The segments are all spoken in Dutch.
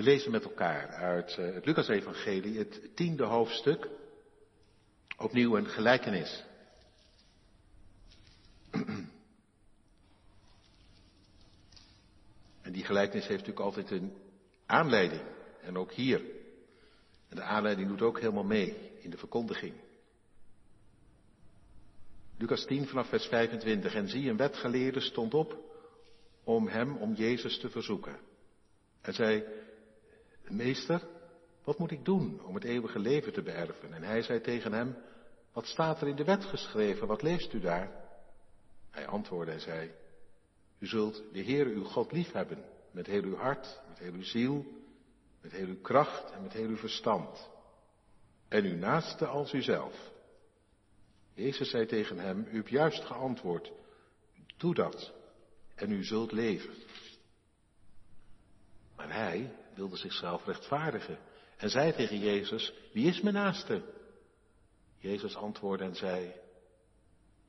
We lezen met elkaar uit eh, het Lucas-evangelie, het tiende hoofdstuk, opnieuw een gelijkenis. En die gelijkenis heeft natuurlijk altijd een aanleiding, en ook hier. En de aanleiding doet ook helemaal mee in de verkondiging. Lucas 10 vanaf vers 25. En zie, een wetgeleerde stond op om hem, om Jezus te verzoeken. Hij zei, meester, wat moet ik doen om het eeuwige leven te beërven? En hij zei tegen hem, wat staat er in de wet geschreven? Wat leest u daar? Hij antwoordde en zei, u zult de Heere uw God liefhebben met heel uw hart, met heel uw ziel, met heel uw kracht en met heel uw verstand. En uw naaste als uzelf. Jezus zei tegen hem, u hebt juist geantwoord, doe dat en u zult leven. Maar hij wilde zichzelf rechtvaardigen en zei tegen Jezus, wie is mijn naaste? Jezus antwoordde en zei,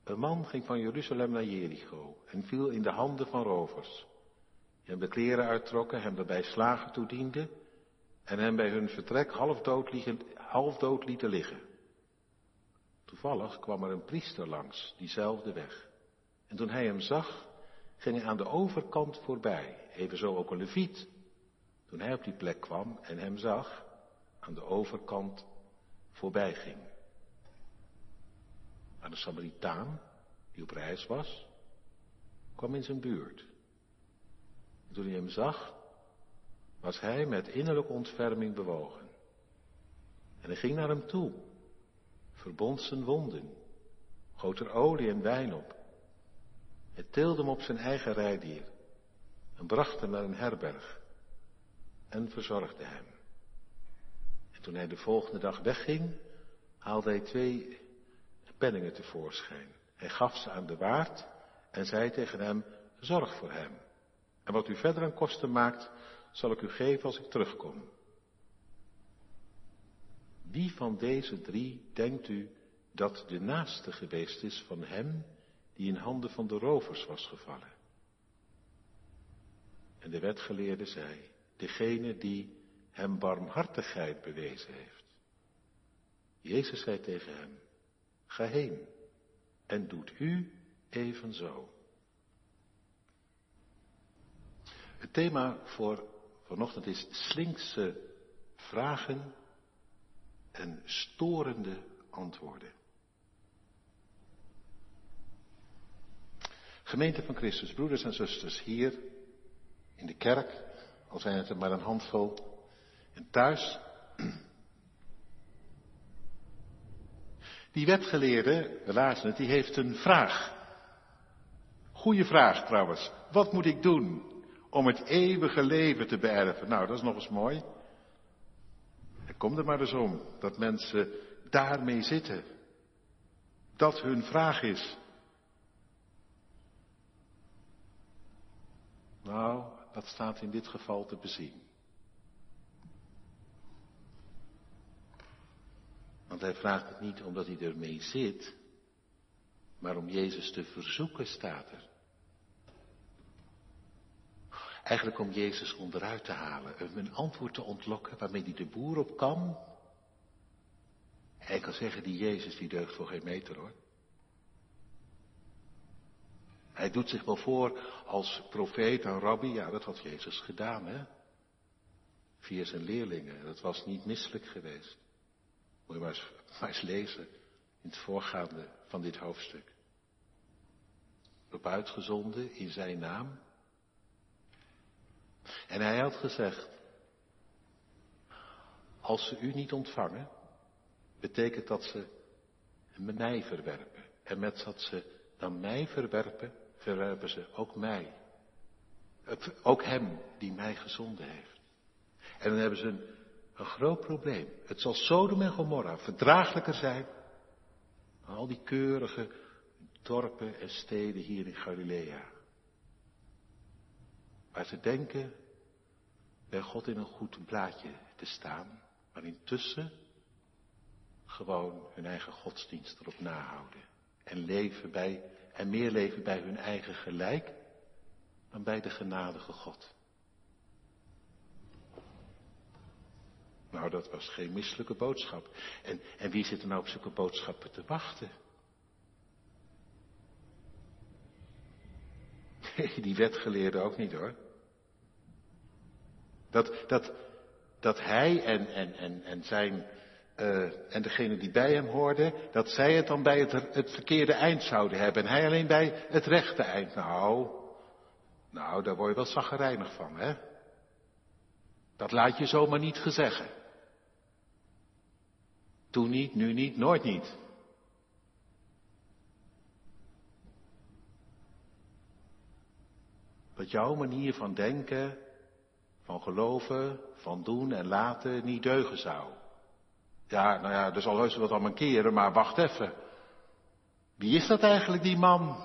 een man ging van Jeruzalem naar Jericho en viel in de handen van rovers. Die hem de kleren uittrokken, hem daarbij slagen toedienden en hem bij hun vertrek half dood, liggen, half dood lieten liggen. Toevallig kwam er een priester langs, diezelfde weg. En toen hij hem zag, ging hij aan de overkant voorbij, evenzo ook een leviet. Toen hij op die plek kwam en hem zag, aan de overkant voorbij ging. Maar de Samaritaan, die op reis was, kwam in zijn buurt. En toen hij hem zag, was hij met innerlijke ontferming bewogen. En hij ging naar hem toe, verbond zijn wonden, goot er olie en wijn op. Hij tilde hem op zijn eigen rijdier en bracht hem naar een herberg en verzorgde hem. En toen hij de volgende dag wegging, haalde hij twee penningen tevoorschijn. Hij gaf ze aan de waard en zei tegen hem, zorg voor hem. En wat u verder aan kosten maakt, zal ik u geven als ik terugkom. Wie van deze drie denkt u dat de naaste geweest is van hem die in handen van de rovers was gevallen? En de wetgeleerde zei, degene die hem barmhartigheid bewezen heeft. Jezus zei tegen hem, ga heen en doet u evenzo. Het thema voor vanochtend is slinkse vragen en storende antwoorden. Gemeente van Christus, broeders en zusters, hier in de kerk, al zijn het er maar een handvol, en thuis. Die wetgeleerde, we lazen die heeft een vraag. Goeie vraag trouwens. Wat moet ik doen om het eeuwige leven te beërven? Nou, dat is nog eens mooi. En kom er maar eens om dat mensen daarmee zitten. Dat hun vraag is. Nou, dat staat in dit geval te bezien. Want hij vraagt het niet omdat hij ermee zit, maar om Jezus te verzoeken staat er. Eigenlijk om Jezus onderuit te halen, een antwoord te ontlokken waarmee hij de boer op kan. Hij kan zeggen, die Jezus die deugt voor geen meter hoor. Hij doet zich wel voor als profeet en rabbi, ja dat had Jezus gedaan hè. Via zijn leerlingen, dat was niet misselijk geweest. Moet je maar eens, maar eens lezen in het voorgaande van dit hoofdstuk. Op uitgezonden in zijn naam. En hij had gezegd, als ze u niet ontvangen, betekent dat ze mij verwerpen. En met dat ze dan mij verwerpen, verwerpen ze ook mij. Ook hem die mij gezonden heeft. En dan hebben ze een, een groot probleem. Het zal Sodom en Gomorra verdraaglijker zijn dan al die keurige dorpen en steden hier in Galilea. Waar ze denken bij God in een goed blaadje te staan, maar intussen gewoon hun eigen godsdienst erop nahouden. En leven bij, en meer leven bij hun eigen gelijk dan bij de genadige God. Nou, dat was geen misselijke boodschap. En, en wie zit er nou op zulke boodschappen te wachten? Die wetgeleerde ook niet hoor. Dat, dat, dat hij en, en, en, en zijn uh, en degene die bij hem hoorden, dat zij het dan bij het, het verkeerde eind zouden hebben en hij alleen bij het rechte eind. Nou, nou, daar word je wel zaggerijnig van, hè? Dat laat je zomaar niet gezeggen. Toen niet, nu niet, nooit niet. Dat jouw manier van denken, van geloven, van doen en laten niet deugen zou. Ja, nou ja, er zal heus wat aan keren, maar wacht even. Wie is dat eigenlijk, die man?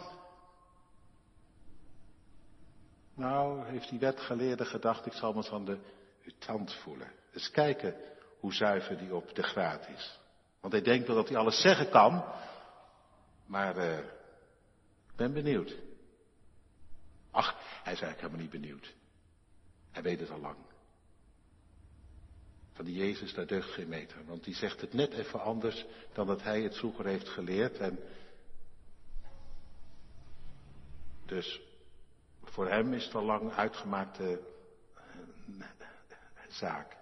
Nou, heeft die wetgeleerde gedacht, ik zal me aan de tand voelen. Eens kijken hoe zuiver die op de graad is. Want hij denkt wel dat hij alles zeggen kan, maar uh, ik ben benieuwd. Ach, hij is eigenlijk helemaal niet benieuwd. Hij weet het al lang. Van die Jezus, daar deugt geen meter. Want die zegt het net even anders dan dat hij het vroeger heeft geleerd. En dus voor hem is het al lang uitgemaakte eh, zaak.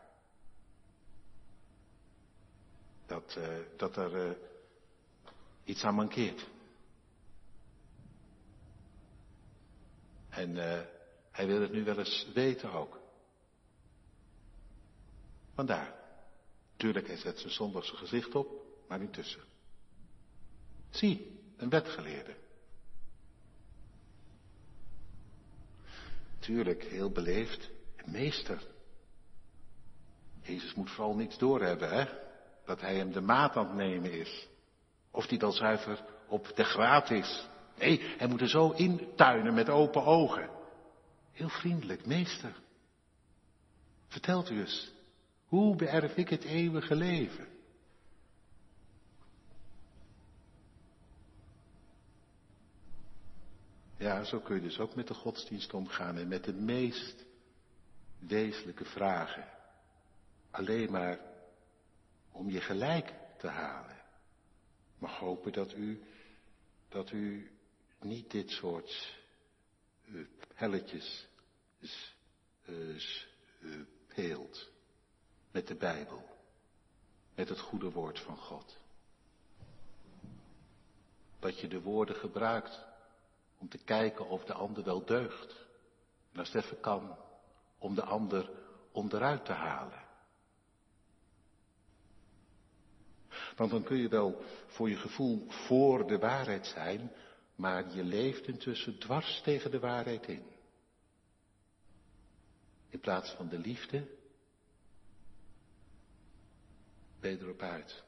Dat, uh, dat er uh, iets aan mankeert. En hij wil het nu wel eens weten ook. Vandaar. Tuurlijk, hij zet zijn zondagse gezicht op, maar intussen. Zie, een wetgeleerde. Tuurlijk, heel beleefd. Meester. Jezus moet vooral niets doorhebben, hè? Dat hij hem de maat aan het nemen is. Of die dan zuiver op de graad is. Nee, hij moet er zo intuinen met open ogen. Heel vriendelijk, meester. Vertelt u eens, hoe beërf ik het eeuwige leven? Ja, zo kun je dus ook met de godsdienst omgaan en met de meest wezenlijke vragen. Alleen maar om je gelijk te halen. Mag hopen dat u, dat u niet dit soort uh, helletjes uh, met de Bijbel, met het goede woord van God. Dat je de woorden gebruikt om te kijken of de ander wel deugt. En als het even kan, om de ander onderuit te halen. Want dan kun je wel voor je gevoel voor de waarheid zijn, maar je leeft intussen dwars tegen de waarheid in. In plaats van de liefde je erop uit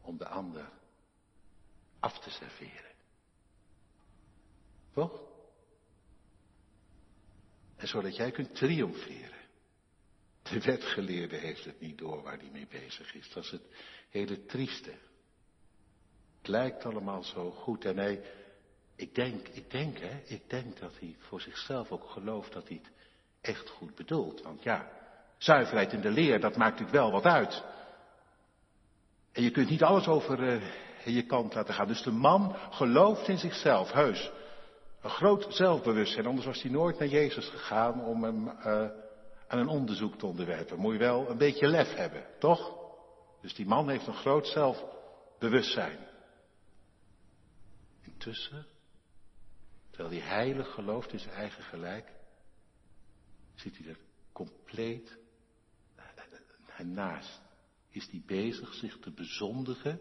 om de ander af te serveren. Toch? En zodat jij kunt triomferen. De wetgeleerde heeft het niet door waar hij mee bezig is. Dat is het hele trieste. Het lijkt allemaal zo goed en hij, ik denk, ik denk hè, ik denk dat hij voor zichzelf ook gelooft dat hij het echt goed bedoelt. Want ja, Zuiverheid in de leer, dat maakt natuurlijk wel wat uit. En je kunt niet alles over uh, je kant laten gaan. Dus de man gelooft in zichzelf, heus. Een groot zelfbewustzijn, anders was hij nooit naar Jezus gegaan om hem uh, aan een onderzoek te onderwerpen. Moet je wel een beetje lef hebben, toch? Dus die man heeft een groot zelfbewustzijn. Intussen, terwijl hij heilig gelooft in zijn eigen gelijk, zit hij er compleet en naast is die bezig zich te bezondigen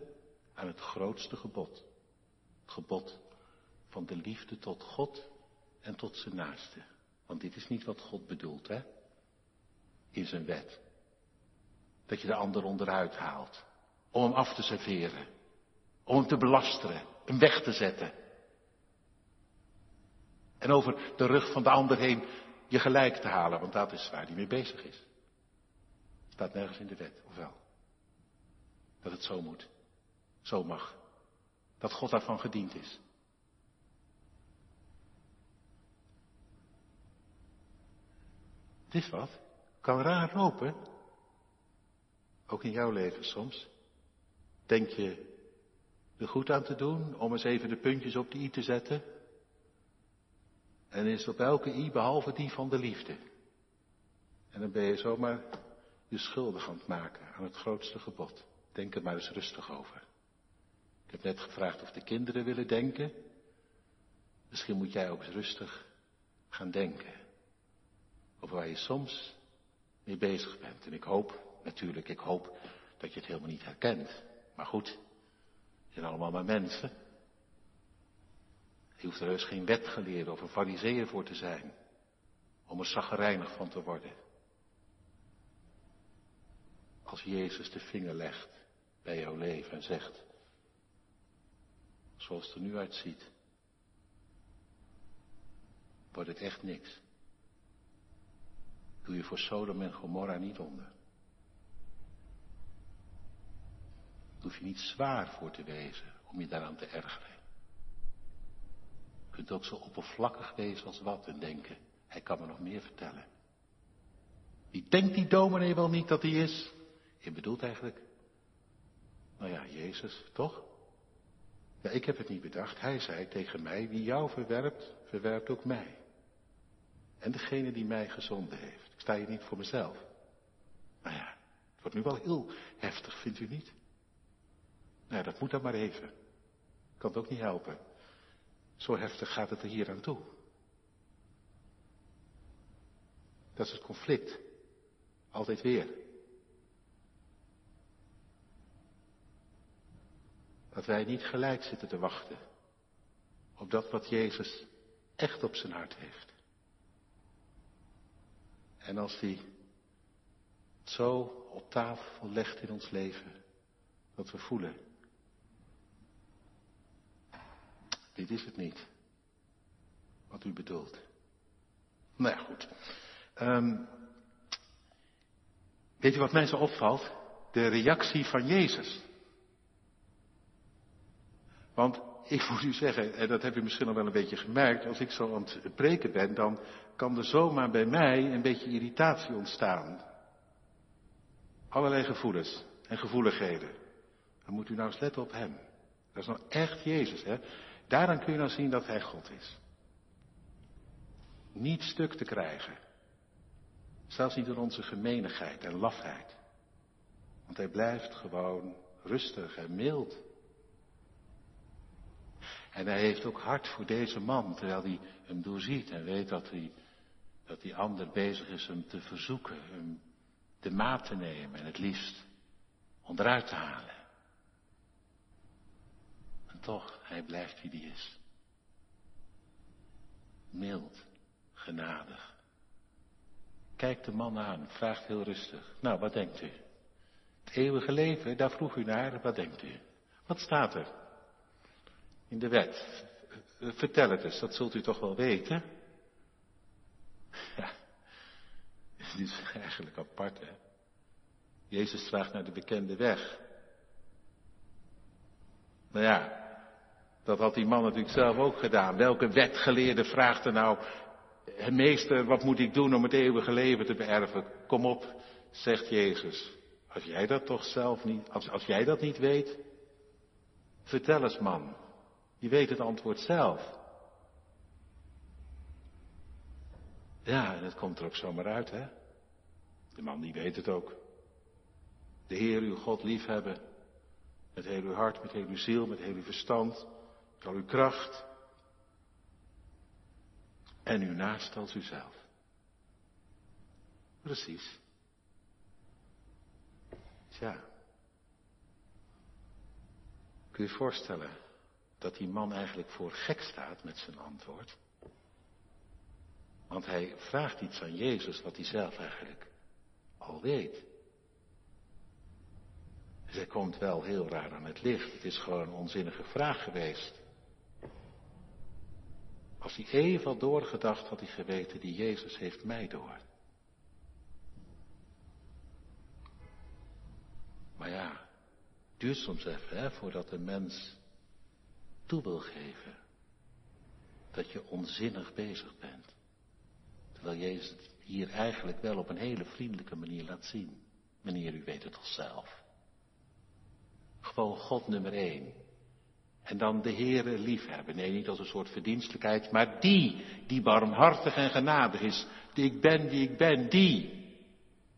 aan het grootste gebod. Het gebod van de liefde tot God en tot zijn naaste. Want dit is niet wat God bedoelt, hè? In zijn wet. Dat je de ander onderuit haalt. Om hem af te serveren. Om hem te belasteren. Hem weg te zetten. En over de rug van de ander heen je gelijk te halen, want dat is waar hij mee bezig is. Staat nergens in de wet, of wel? Dat het zo moet. Zo mag. Dat God daarvan gediend is. Het is wat. Kan raar lopen. Ook in jouw leven soms. Denk je er goed aan te doen om eens even de puntjes op de i te zetten? En is op elke i behalve die van de liefde. En dan ben je zomaar je schuldig aan het maken aan het grootste gebod. Denk er maar eens rustig over. Ik heb net gevraagd of de kinderen willen denken. Misschien moet jij ook eens rustig gaan denken. Over waar je soms mee bezig bent. En ik hoop, natuurlijk, ik hoop dat je het helemaal niet herkent. Maar goed, je zijn allemaal maar mensen. Je hoeft er heus geen wetgeleerde of een fariseer voor te zijn. Om er zaggerijnig van te worden. Als Jezus de vinger legt bij jouw leven en zegt, zoals het er nu uitziet, wordt het echt niks. Doe je voor Sodom en Gomorra niet onder. hoef je niet zwaar voor te wezen om je daaraan te ergeren. Je kunt ook zo oppervlakkig wezen als wat en denken, hij kan me nog meer vertellen. Wie denkt die dominee wel niet dat hij is? Je bedoelt eigenlijk, nou ja, Jezus, toch? Ja, ik heb het niet bedacht. Hij zei tegen mij, wie jou verwerpt, verwerpt ook mij. En degene die mij gezonden heeft. Ik sta hier niet voor mezelf. Nou ja, het wordt nu wel heel heftig, vindt u niet? Nou, dat moet dan maar even. Kan het ook niet helpen. Zo heftig gaat het er hier aan toe. Dat is het conflict. Altijd weer. Dat wij niet gelijk zitten te wachten op dat wat Jezus echt op zijn hart heeft. En als hij het zo op tafel legt in ons leven, dat we voelen, dit is het niet, wat u bedoelt. Nou ja, goed. Um, weet je wat mij zo opvalt? De reactie van Jezus. Want ik moet u zeggen, en dat heb je misschien al wel een beetje gemerkt, als ik zo aan het preken ben, dan kan er zomaar bij mij een beetje irritatie ontstaan. Allerlei gevoelens en gevoeligheden. Dan moet u nou eens letten op hem. Dat is nou echt Jezus, hè. Daaraan kun je nou zien dat hij God is. Niet stuk te krijgen. Zelfs niet door onze gemenigheid en lafheid. Want hij blijft gewoon rustig en mild. En hij heeft ook hart voor deze man, terwijl hij hem doorziet en weet dat hij, dat die ander bezig is hem te verzoeken, hem de maat te nemen en het liefst onderuit te halen. En toch, hij blijft wie die is. Mild, genadig. Kijkt de man aan, vraagt heel rustig. Nou, wat denkt u? Het eeuwige leven, daar vroeg u naar, wat denkt u? Wat staat er? In de wet. Vertel het eens, dat zult u toch wel weten? Ja, dit is eigenlijk apart, hè? Jezus vraagt naar de bekende weg. Nou ja, dat had die man natuurlijk zelf ook gedaan. Welke wetgeleerde vraagt er nou, meester, wat moet ik doen om het eeuwige leven te beërven? Kom op, zegt Jezus. Als jij dat toch zelf niet, als, als jij dat niet weet, vertel eens man. Je weet het antwoord zelf. Ja, en het komt er ook zomaar uit, hè? De man die weet het ook. De Heer uw God liefhebben. Met heel uw hart, met heel uw ziel, met heel uw verstand. Met al uw kracht. En uw naast als uzelf. Precies. Tja. Kun je je voorstellen dat die man eigenlijk voor gek staat met zijn antwoord. Want hij vraagt iets aan Jezus wat hij zelf eigenlijk al weet. Hij komt wel heel raar aan het licht. Het is gewoon een onzinnige vraag geweest. Als hij even had doorgedacht, had hij geweten, die Jezus heeft mij door. Maar ja, duurt soms even, hè, voordat een mens toe wil geven dat je onzinnig bezig bent. Terwijl Jezus het hier eigenlijk wel op een hele vriendelijke manier laat zien. Meneer, u weet het al zelf. Gewoon God nummer één. En dan de Heere liefhebben. Nee, niet als een soort verdienstelijkheid, maar die, die barmhartig en genadig is. Die ik ben, die ik ben, die.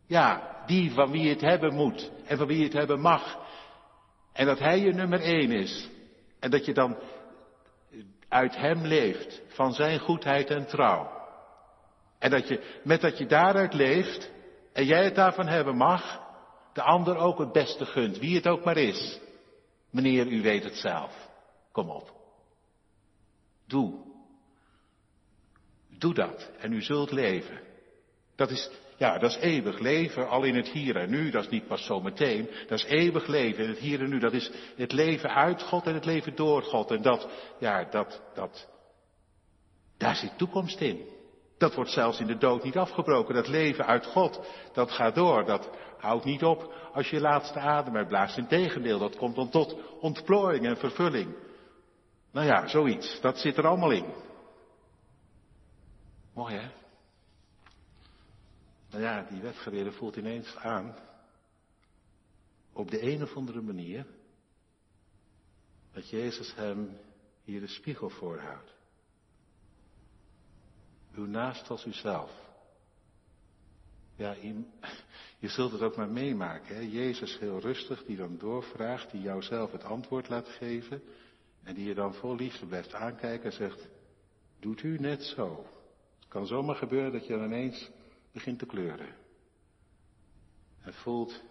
Ja, die van wie het hebben moet en van wie het hebben mag. En dat Hij je nummer één is. En dat je dan uit Hem leeft, van Zijn goedheid en trouw. En dat je, met dat je daaruit leeft, en jij het daarvan hebben mag, de ander ook het beste gunt, wie het ook maar is. Meneer, u weet het zelf. Kom op. Doe. Doe dat en u zult leven. Dat is, ja, dat is eeuwig leven, al in het hier en nu, dat is niet pas zometeen. Dat is eeuwig leven in het hier en nu, dat is het leven uit God en het leven door God. En dat, ja, dat, dat, daar zit toekomst in. Dat wordt zelfs in de dood niet afgebroken. Dat leven uit God, dat gaat door. Dat houdt niet op als je laatste adem uitblaast. Integendeel, dat komt dan tot ontplooiing en vervulling. Nou ja, zoiets. Dat zit er allemaal in. Mooi hè? Nou ja, die wetgeleerde voelt ineens aan, op de een of andere manier, dat Jezus hem hier de spiegel voorhoudt. Uw naast als uzelf. Ja, je zult het ook maar meemaken. Hè? Jezus heel rustig, die dan doorvraagt, die jou zelf het antwoord laat geven. En die je dan vol liefde blijft aankijken en zegt, doet u net zo. Het kan zomaar gebeuren dat je dan ineens begint te kleuren. En voelt,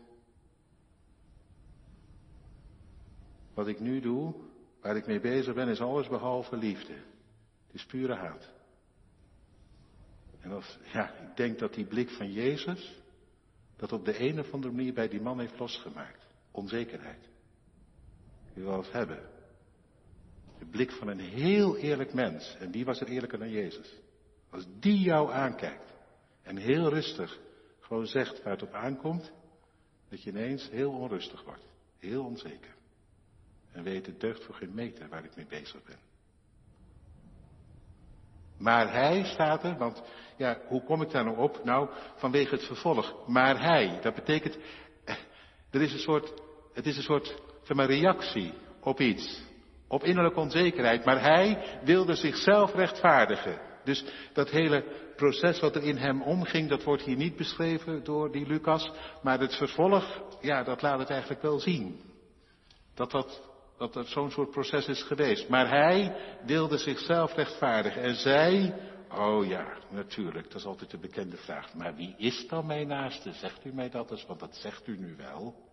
wat ik nu doe, waar ik mee bezig ben, is alles behalve liefde. Het is pure haat. En als, ja, ik denk dat die blik van Jezus, dat op de een of andere manier bij die man heeft losgemaakt. Onzekerheid. Die wil het hebben. De blik van een heel eerlijk mens. En die was er eerlijker dan Jezus. Als die jou aankijkt. En heel rustig gewoon zegt waar het op aankomt. Dat je ineens heel onrustig wordt. Heel onzeker. En weet het deugt voor geen meter waar ik mee bezig ben. Maar hij staat er, want ja, hoe kom ik daar nou op? Nou, vanwege het vervolg. Maar hij, dat betekent, eh, er is een soort, het is een soort, zeg reactie op iets. Op innerlijke onzekerheid. Maar hij wilde zichzelf rechtvaardigen. Dus dat hele proces wat er in hem omging, dat wordt hier niet beschreven door die Lucas. Maar het vervolg, ja, dat laat het eigenlijk wel zien. Dat dat dat zo'n soort proces is geweest. Maar hij wilde zichzelf rechtvaardigen. En zij, oh ja, natuurlijk, dat is altijd de bekende vraag. Maar wie is dan mijn naaste? Zegt u mij dat eens, want dat zegt u nu wel.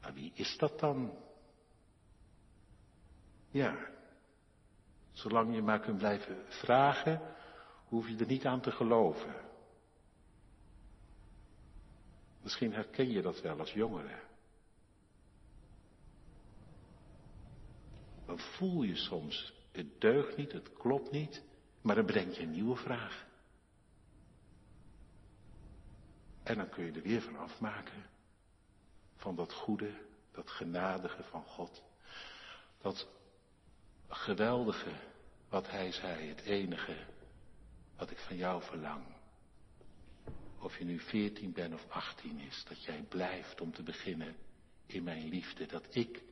Maar wie is dat dan? Ja, zolang je maar kunt blijven vragen, hoef je er niet aan te geloven. Misschien herken je dat wel als jongere. dan voel je soms, het deugt niet, het klopt niet, maar dan bedenk je een nieuwe vraag. En dan kun je er weer van afmaken. Van dat goede, dat genadige van God. Dat geweldige wat Hij zei, het enige wat ik van jou verlang. Of je nu veertien bent of achttien is, dat jij blijft om te beginnen in mijn liefde. Dat ik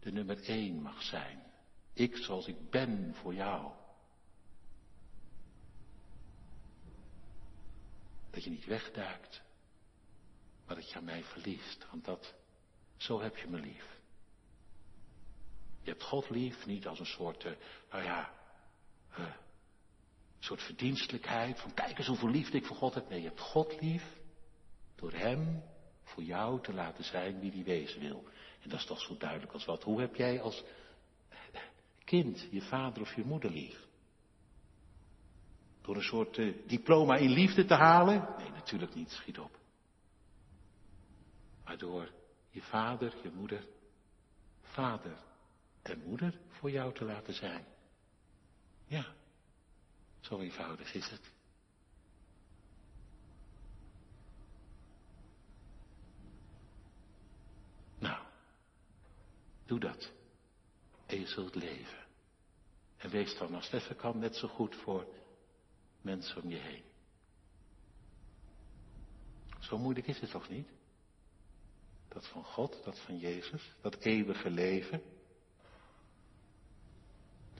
de nummer één mag zijn. Ik zoals ik ben voor jou. Dat je niet wegduikt, maar dat je aan mij verliest, want dat, zo heb je me lief. Je hebt God lief, niet als een soort, uh, nou ja, een soort verdienstelijkheid, van kijk eens hoeveel liefde ik voor God heb. Nee, je hebt God lief door Hem voor jou te laten zijn wie die wezen wil. En dat is toch zo duidelijk als wat. Hoe heb jij als kind je vader of je moeder lief? Door een soort uh, diploma in liefde te halen? Nee, natuurlijk niet, schiet op. Maar door je vader, je moeder, vader en moeder voor jou te laten zijn. Ja, zo eenvoudig is het. Doe dat. En je zult leven. En wees dan als het even kan net zo goed voor mensen om je heen. Zo moeilijk is het toch niet? Dat van God, dat van Jezus, dat eeuwige leven.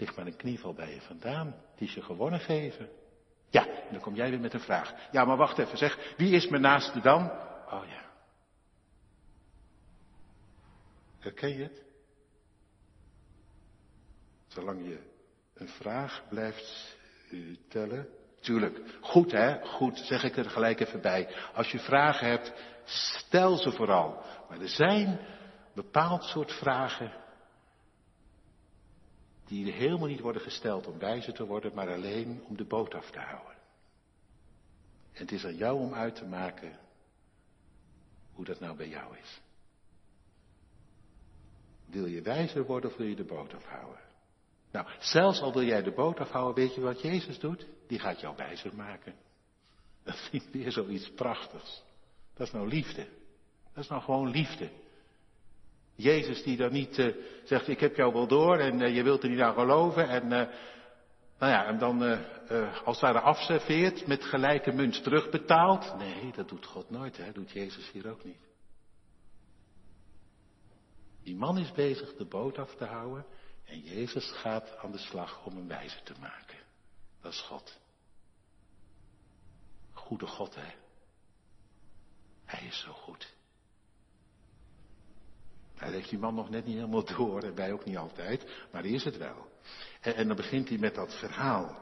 Ligt maar een knieval bij je vandaan. Die je gewonnen geven. Ja, en dan kom jij weer met een vraag. Ja, maar wacht even, zeg. Wie is mijn naaste dan? Oh ja. Herken je het? Zolang je een vraag blijft uh, tellen. Tuurlijk, goed hè, goed, zeg ik er gelijk even bij. Als je vragen hebt, stel ze vooral. Maar er zijn bepaald soort vragen die helemaal niet worden gesteld om wijzer te worden, maar alleen om de boot af te houden. En het is aan jou om uit te maken hoe dat nou bij jou is. Wil je wijzer worden of wil je de boot afhouden? Nou, zelfs al wil jij de boot afhouden, weet je wat Jezus doet? Die gaat jou wijzer maken. Dat vind ik weer zoiets prachtigs. Dat is nou liefde. Dat is nou gewoon liefde. Jezus die dan niet uh, zegt, ik heb jou wel door en uh, je wilt er niet aan geloven. En, uh, nou ja, en dan als daar afserveert, met gelijke munt terugbetaalt. Nee, dat doet God nooit, hè? doet Jezus hier ook niet. Die man is bezig de boot af te houden en Jezus gaat aan de slag om hem wijzer te maken. Dat is God. Goede God, hè? Hij is zo goed. Hij heeft die man nog net niet helemaal door, en wij ook niet altijd, maar die is het wel. En, en dan begint hij met dat verhaal.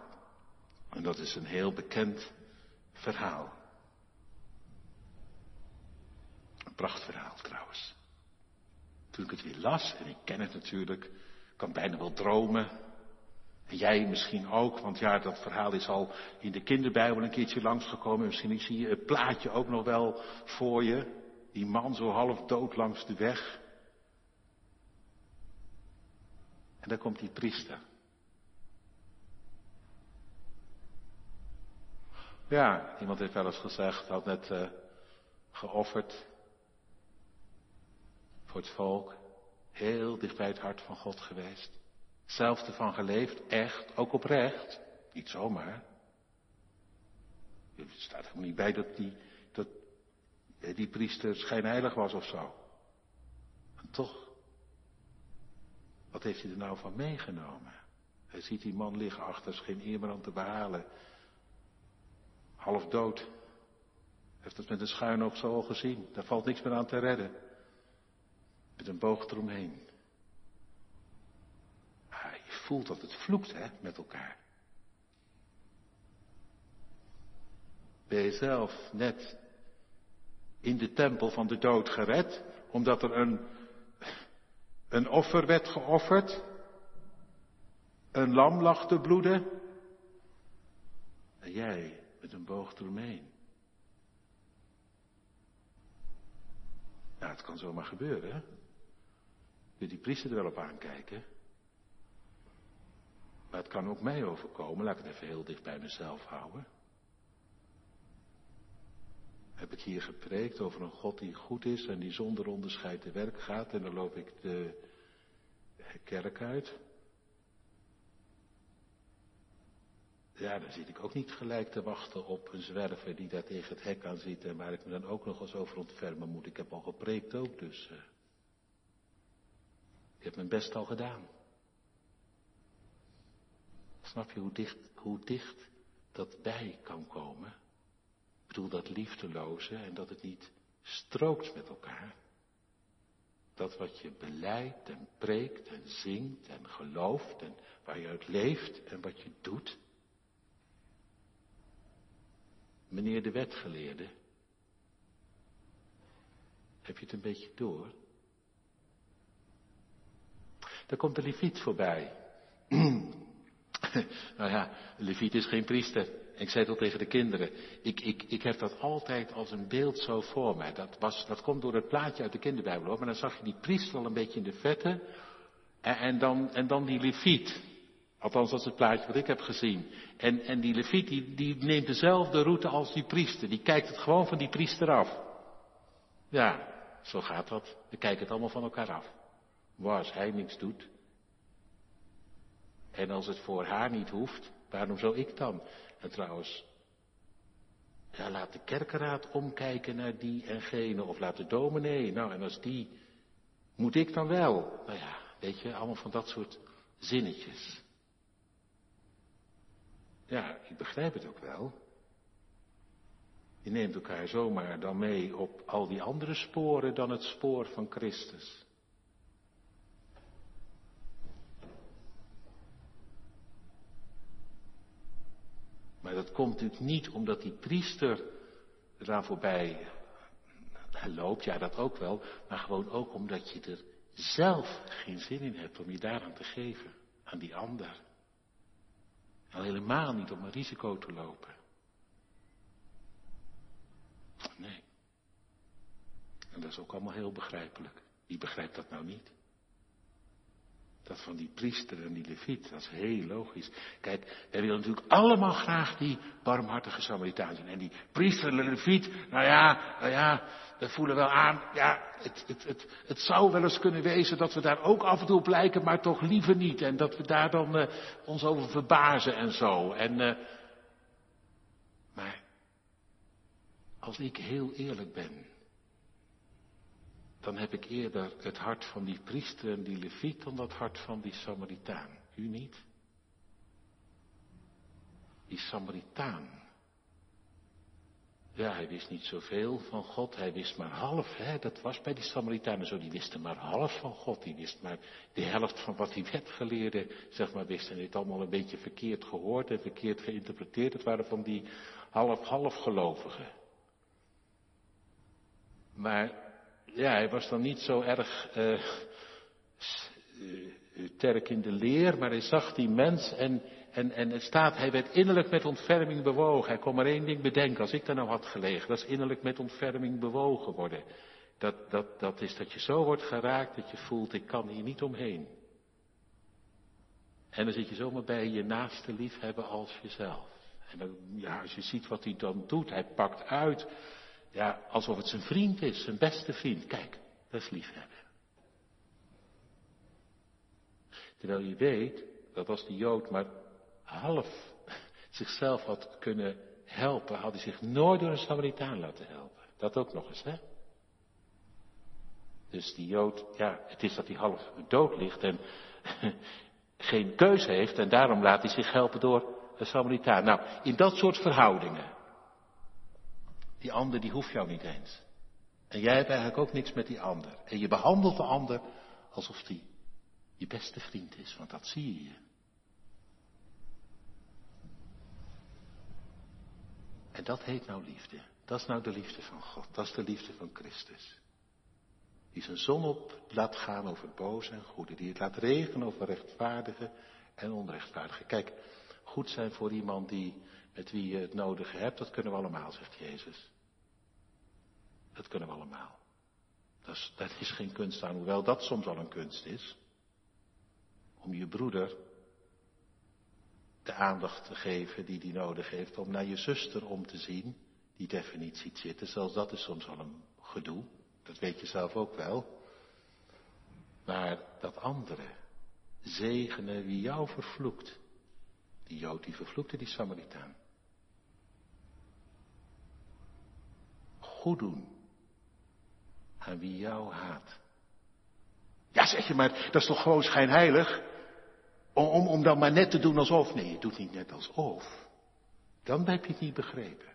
En dat is een heel bekend verhaal. Een prachtverhaal trouwens. Toen ik het weer las, en ik ken het natuurlijk, kan bijna wel dromen. En jij misschien ook, want ja, dat verhaal is al in de kinderbijbel een keertje langsgekomen. Misschien zie je het plaatje ook nog wel voor je. Die man zo half dood langs de weg. En dan komt die priester. Ja, iemand heeft wel eens gezegd, had net uh, geofferd voor het volk. Heel dicht bij het hart van God geweest. Zelf ervan geleefd, echt, ook oprecht. Niet zomaar. Er staat helemaal niet bij dat die, dat die priester schijnheilig was of zo. En toch wat heeft hij er nou van meegenomen? Hij ziet die man liggen achter, geen eer aan te behalen. Half dood. Heeft het met een schuin oog zo al gezien. Daar valt niks meer aan te redden. Met een boog eromheen. Ah, je voelt dat het vloekt, hè, met elkaar. Ben je zelf net in de tempel van de dood gered, omdat er een een offer werd geofferd. Een lam lag te bloeden. En jij met een boog eromheen. Nou, het kan zomaar gebeuren, hè? Wil die priester er wel op aankijken? Maar het kan ook mij overkomen, laat ik het even heel dicht bij mezelf houden. Heb ik hier gepreekt over een God die goed is en die zonder onderscheid te werk gaat en dan loop ik de kerk uit. Ja, dan zit ik ook niet gelijk te wachten op een zwerver die daar tegen het hek aan zit en waar ik me dan ook nog eens over ontfermen moet. Ik heb al gepreekt ook, dus uh, ik heb mijn best al gedaan. Snap je dicht, hoe dicht dat bij kan komen? Bedoel dat liefdeloze en dat het niet strookt met elkaar. Dat wat je beleidt en preekt en zingt en gelooft en waar je uit leeft en wat je doet. Meneer de wetgeleerde, heb je het een beetje door? Daar komt de leviet voorbij. nou ja, de leviet is geen priester. Ik zei het al tegen de kinderen. Ik, ik, ik heb dat altijd als een beeld zo voor mij. Dat, was, dat komt door het plaatje uit de kinderbijbel hoor. Maar dan zag je die priester al een beetje in de vette. En, en, dan, en dan die leviet. Althans, dat is het plaatje wat ik heb gezien. En, en die leviet die, neemt dezelfde route als die priester. Die kijkt het gewoon van die priester af. Ja, zo gaat dat. We kijken het allemaal van elkaar af. Waar als hij niks doet. En als het voor haar niet hoeft, waarom zou ik dan? En trouwens, Ja, laat de kerkenraad omkijken naar die en gene. Of laat de dominee. Nou, en als die. Moet ik dan wel? Nou ja, weet je, allemaal van dat soort zinnetjes. Ja, ik begrijp het ook wel. Je neemt elkaar zomaar dan mee op al die andere sporen dan het spoor van Christus. Dat komt natuurlijk niet omdat die priester eraan voorbij loopt, ja dat ook wel, maar gewoon ook omdat je er zelf geen zin in hebt om je daaraan te geven, aan die ander. Al helemaal niet om een risico te lopen. Nee. En dat is ook allemaal heel begrijpelijk. Wie begrijpt dat nou niet? Dat van die priester en die leviet, dat is heel logisch. Kijk, wij willen natuurlijk allemaal graag die barmhartige Samaritaan zijn. En die priester en leviet, nou ja, nou ja, we voelen wel aan, ja, het, het, het, het zou wel eens kunnen wezen dat we daar ook af en toe op lijken, maar toch liever niet. En dat we daar dan uh, ons over verbazen en zo. En, uh, maar als ik heel eerlijk ben, dan heb ik eerder het hart van die priester en die leviet dan dat hart van die Samaritaan. U niet? Die Samaritaan. Ja, hij wist niet zoveel van God, hij wist maar half. Hè? Dat was bij die Samaritanen zo, die wisten maar half van God. Die wist maar de helft van wat die wetgeleerden, zeg maar, wisten. En dit allemaal een beetje verkeerd gehoord en verkeerd geïnterpreteerd. Het waren van die half-half gelovigen. Maar ja, hij was dan niet zo erg uh, in de leer, maar hij zag die mens en, en, en het staat, hij werd innerlijk met ontferming bewogen. Hij kon maar één ding bedenken, als ik daar nou had gelegen, dat is innerlijk met ontferming bewogen worden. Dat, dat, dat is dat je zo wordt geraakt dat je voelt, ik kan hier niet omheen. En dan zit je zomaar bij je naaste lief hebben als jezelf. En ja, als je ziet wat hij dan doet, hij pakt uit ja, alsof het zijn vriend is, zijn beste vriend. Kijk, dat is liefhebben. Terwijl je weet dat als die Jood maar half zichzelf had kunnen helpen, had hij zich nooit door een Samaritaan laten helpen. Dat ook nog eens, hè? Dus die Jood, ja, het is dat hij half dood ligt en geen keuze heeft en daarom laat hij zich helpen door een Samaritaan. Nou, in dat soort verhoudingen die ander die hoeft jou niet eens. En jij hebt eigenlijk ook niks met die ander. En je behandelt de ander alsof die je beste vriend is, want dat zie je. En dat heet nou liefde. Dat is nou de liefde van God. Dat is de liefde van Christus. Die zijn zon op laat gaan over boze en goede. Die het laat regenen over rechtvaardige en onrechtvaardige. Kijk, goed zijn voor iemand die met wie je het nodige hebt, dat kunnen we allemaal, zegt Jezus. Dat kunnen we allemaal. Dat is, dat is geen kunst aan, hoewel dat soms al een kunst is. Om je broeder de aandacht te geven die die nodig heeft, om naar je zuster om te zien, die het even niet zitten. Zelfs dat is soms al een gedoe, dat weet je zelf ook wel. Maar dat andere, zegenen wie jou vervloekt. Die Jood die vervloekte die Samaritaan. goed doen aan wie jou haat. Ja, zeg je, maar dat is toch gewoon schijnheilig? Om, om, om dan maar net te doen alsof. Nee, je doet niet net alsof. Dan heb je het niet begrepen.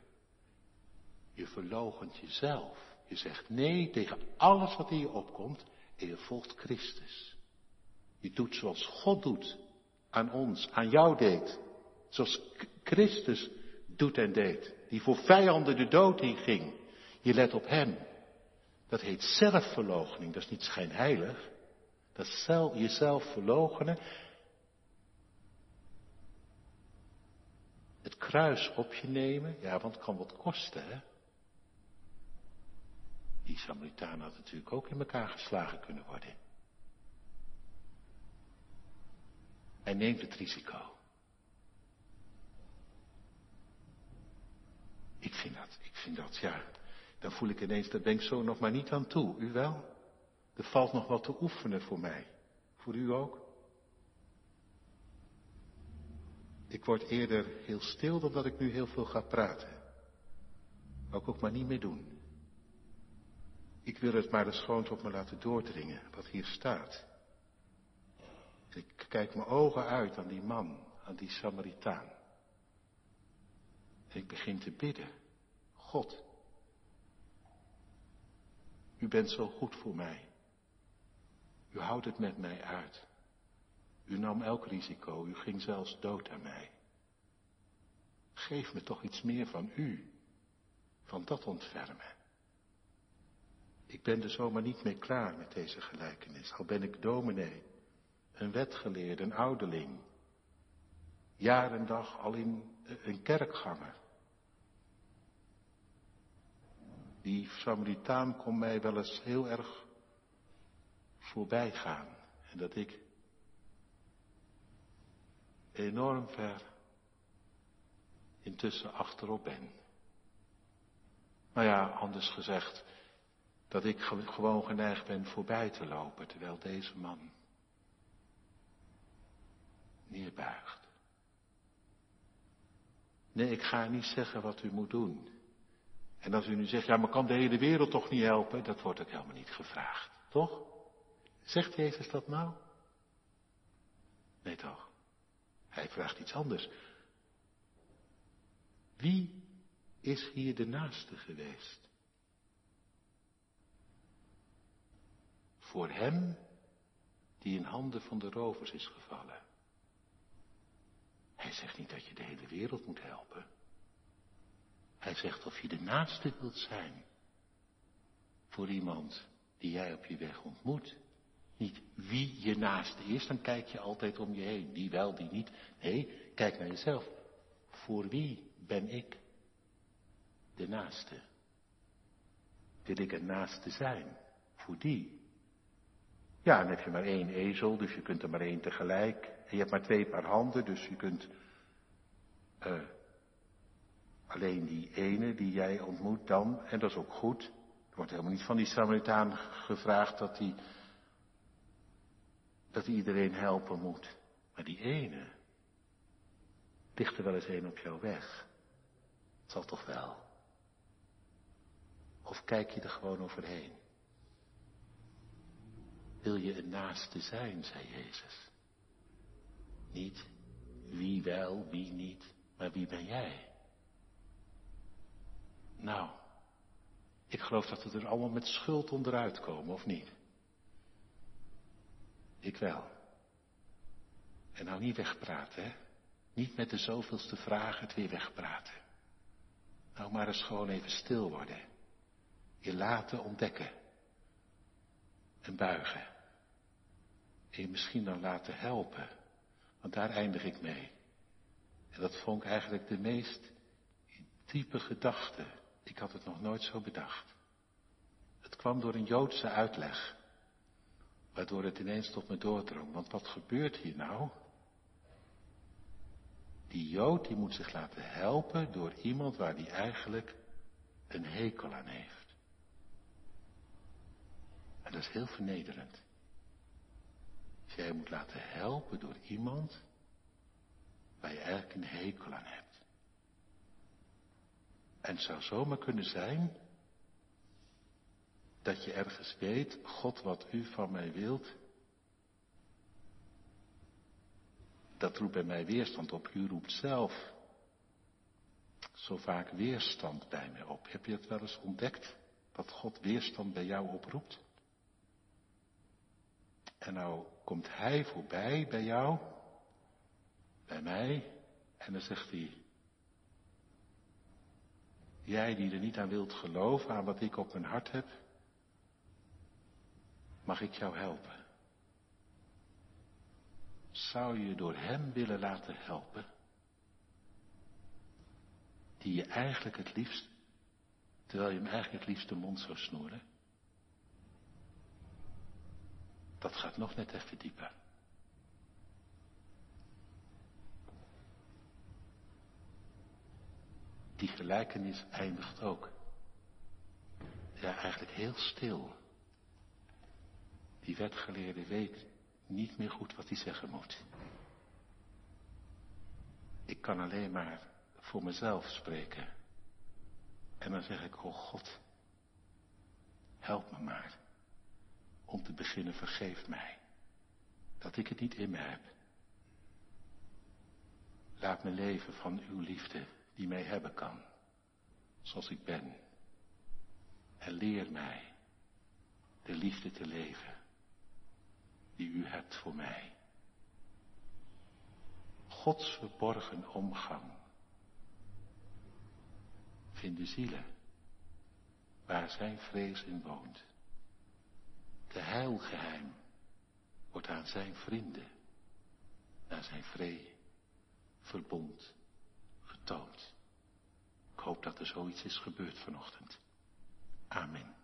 Je verloochent jezelf. Je zegt nee tegen alles wat in je opkomt en je volgt Christus. Je doet zoals God doet aan ons, aan jou deed. Zoals Christus doet en deed. Die voor vijanden de dood inging. Je let op Hem. Dat heet zelfverloochening. Dat is niet schijnheilig. Dat is zelf, jezelf verloochenen. Het kruis op je nemen. Ja, want het kan wat kosten, hè. Die Samaritaan had natuurlijk ook in elkaar geslagen kunnen worden. Hij neemt het risico. Ik vind dat, ik vind dat, ja, dan voel ik ineens, daar ben ik zo nog maar niet aan toe. U wel? Er valt nog wat te oefenen voor mij. Voor u ook? Ik word eerder heel stil dan dat ik nu heel veel ga praten. Wou ik ook maar niet meer doen. Ik wil het maar eens gewoon tot me laten doordringen, wat hier staat. Ik kijk mijn ogen uit aan die man, aan die Samaritaan. En ik begin te bidden. God, u bent zo goed voor mij. U houdt het met mij uit. U nam elk risico, u ging zelfs dood aan mij. Geef me toch iets meer van u, van dat ontfermen. Ik ben er zomaar niet mee klaar met deze gelijkenis, al ben ik dominee, een wetgeleerde, een ouderling, jaar en dag al in een kerkganger. Die Samaritaan kon mij wel eens heel erg voorbij gaan. En dat ik enorm ver intussen achterop ben. Nou ja, anders gezegd, dat ik gewoon geneigd ben voorbij te lopen, terwijl deze man neerbuigt. Nee, ik ga niet zeggen wat u moet doen. En als u nu zegt, ja, maar kan de hele wereld toch niet helpen? Dat wordt ook helemaal niet gevraagd, toch? Zegt Jezus dat nou? Nee toch? Hij vraagt iets anders. Wie is hier de naaste geweest? Voor hem die in handen van de rovers is gevallen. Hij zegt niet dat je de hele wereld moet helpen. Hij zegt of je de naaste wilt zijn voor iemand die jij op je weg ontmoet. Niet wie je naaste is, dan kijk je altijd om je heen. Die wel, die niet. Nee, kijk naar jezelf. Voor wie ben ik de naaste? Wil ik een naaste zijn? Voor die. Ja, dan heb je maar één ezel, dus je kunt er maar één tegelijk. Je hebt maar twee paar handen, dus je kunt uh, alleen die ene die jij ontmoet dan, en dat is ook goed. Er wordt helemaal niet van die Samaritaan gevraagd dat hij dat iedereen helpen moet. Maar die ene, ligt er wel eens een op jouw weg. Het zal toch wel. Of kijk je er gewoon overheen? Wil je een naaste zijn, zei Jezus. Niet wie wel, wie niet, maar wie ben jij? Nou, ik geloof dat we er allemaal met schuld onderuit komen, of niet? Ik wel. En nou niet wegpraten, hè? Niet met de zoveelste vragen het weer wegpraten. Nou maar eens gewoon even stil worden. Je laten ontdekken. En buigen. En je misschien dan laten helpen. Want daar eindig ik mee. En dat vond ik eigenlijk de meest diepe gedachte. Ik had het nog nooit zo bedacht. Het kwam door een Joodse uitleg. Waardoor het ineens tot me doordrong. Want wat gebeurt hier nou? Die Jood die moet zich laten helpen door iemand waar die eigenlijk een hekel aan heeft. En dat is heel vernederend. Jij moet laten helpen door iemand waar je eigenlijk een hekel aan hebt. En het zou zomaar kunnen zijn dat je ergens weet, God, wat u van mij wilt, dat roept bij mij weerstand op. U roept zelf zo vaak weerstand bij mij op. Heb je het wel eens ontdekt? Dat God weerstand bij jou oproept? En nou komt hij voorbij bij jou, bij mij, en dan zegt hij, jij die er niet aan wilt geloven, aan wat ik op mijn hart heb, mag ik jou helpen? Zou je door hem willen laten helpen? Die je eigenlijk het liefst, terwijl je hem eigenlijk het liefst de mond zou snoeren? Dat gaat nog net even dieper. Die gelijkenis eindigt ook. Ja, eigenlijk heel stil. Die wetgeleerde weet niet meer goed wat hij zeggen moet. Ik kan alleen maar voor mezelf spreken. En dan zeg ik, oh God, help me maar. Om te beginnen, vergeef mij. Dat ik het niet in me heb. Laat me leven van uw liefde die mij hebben kan. Zoals ik ben. En leer mij de liefde te leven die u hebt voor mij. Gods verborgen omgang vinden zielen waar zijn vrees in woont. De heilgeheim wordt aan zijn vrienden, aan zijn vrede, verbond getoond. Ik hoop dat er zoiets is gebeurd vanochtend. Amen.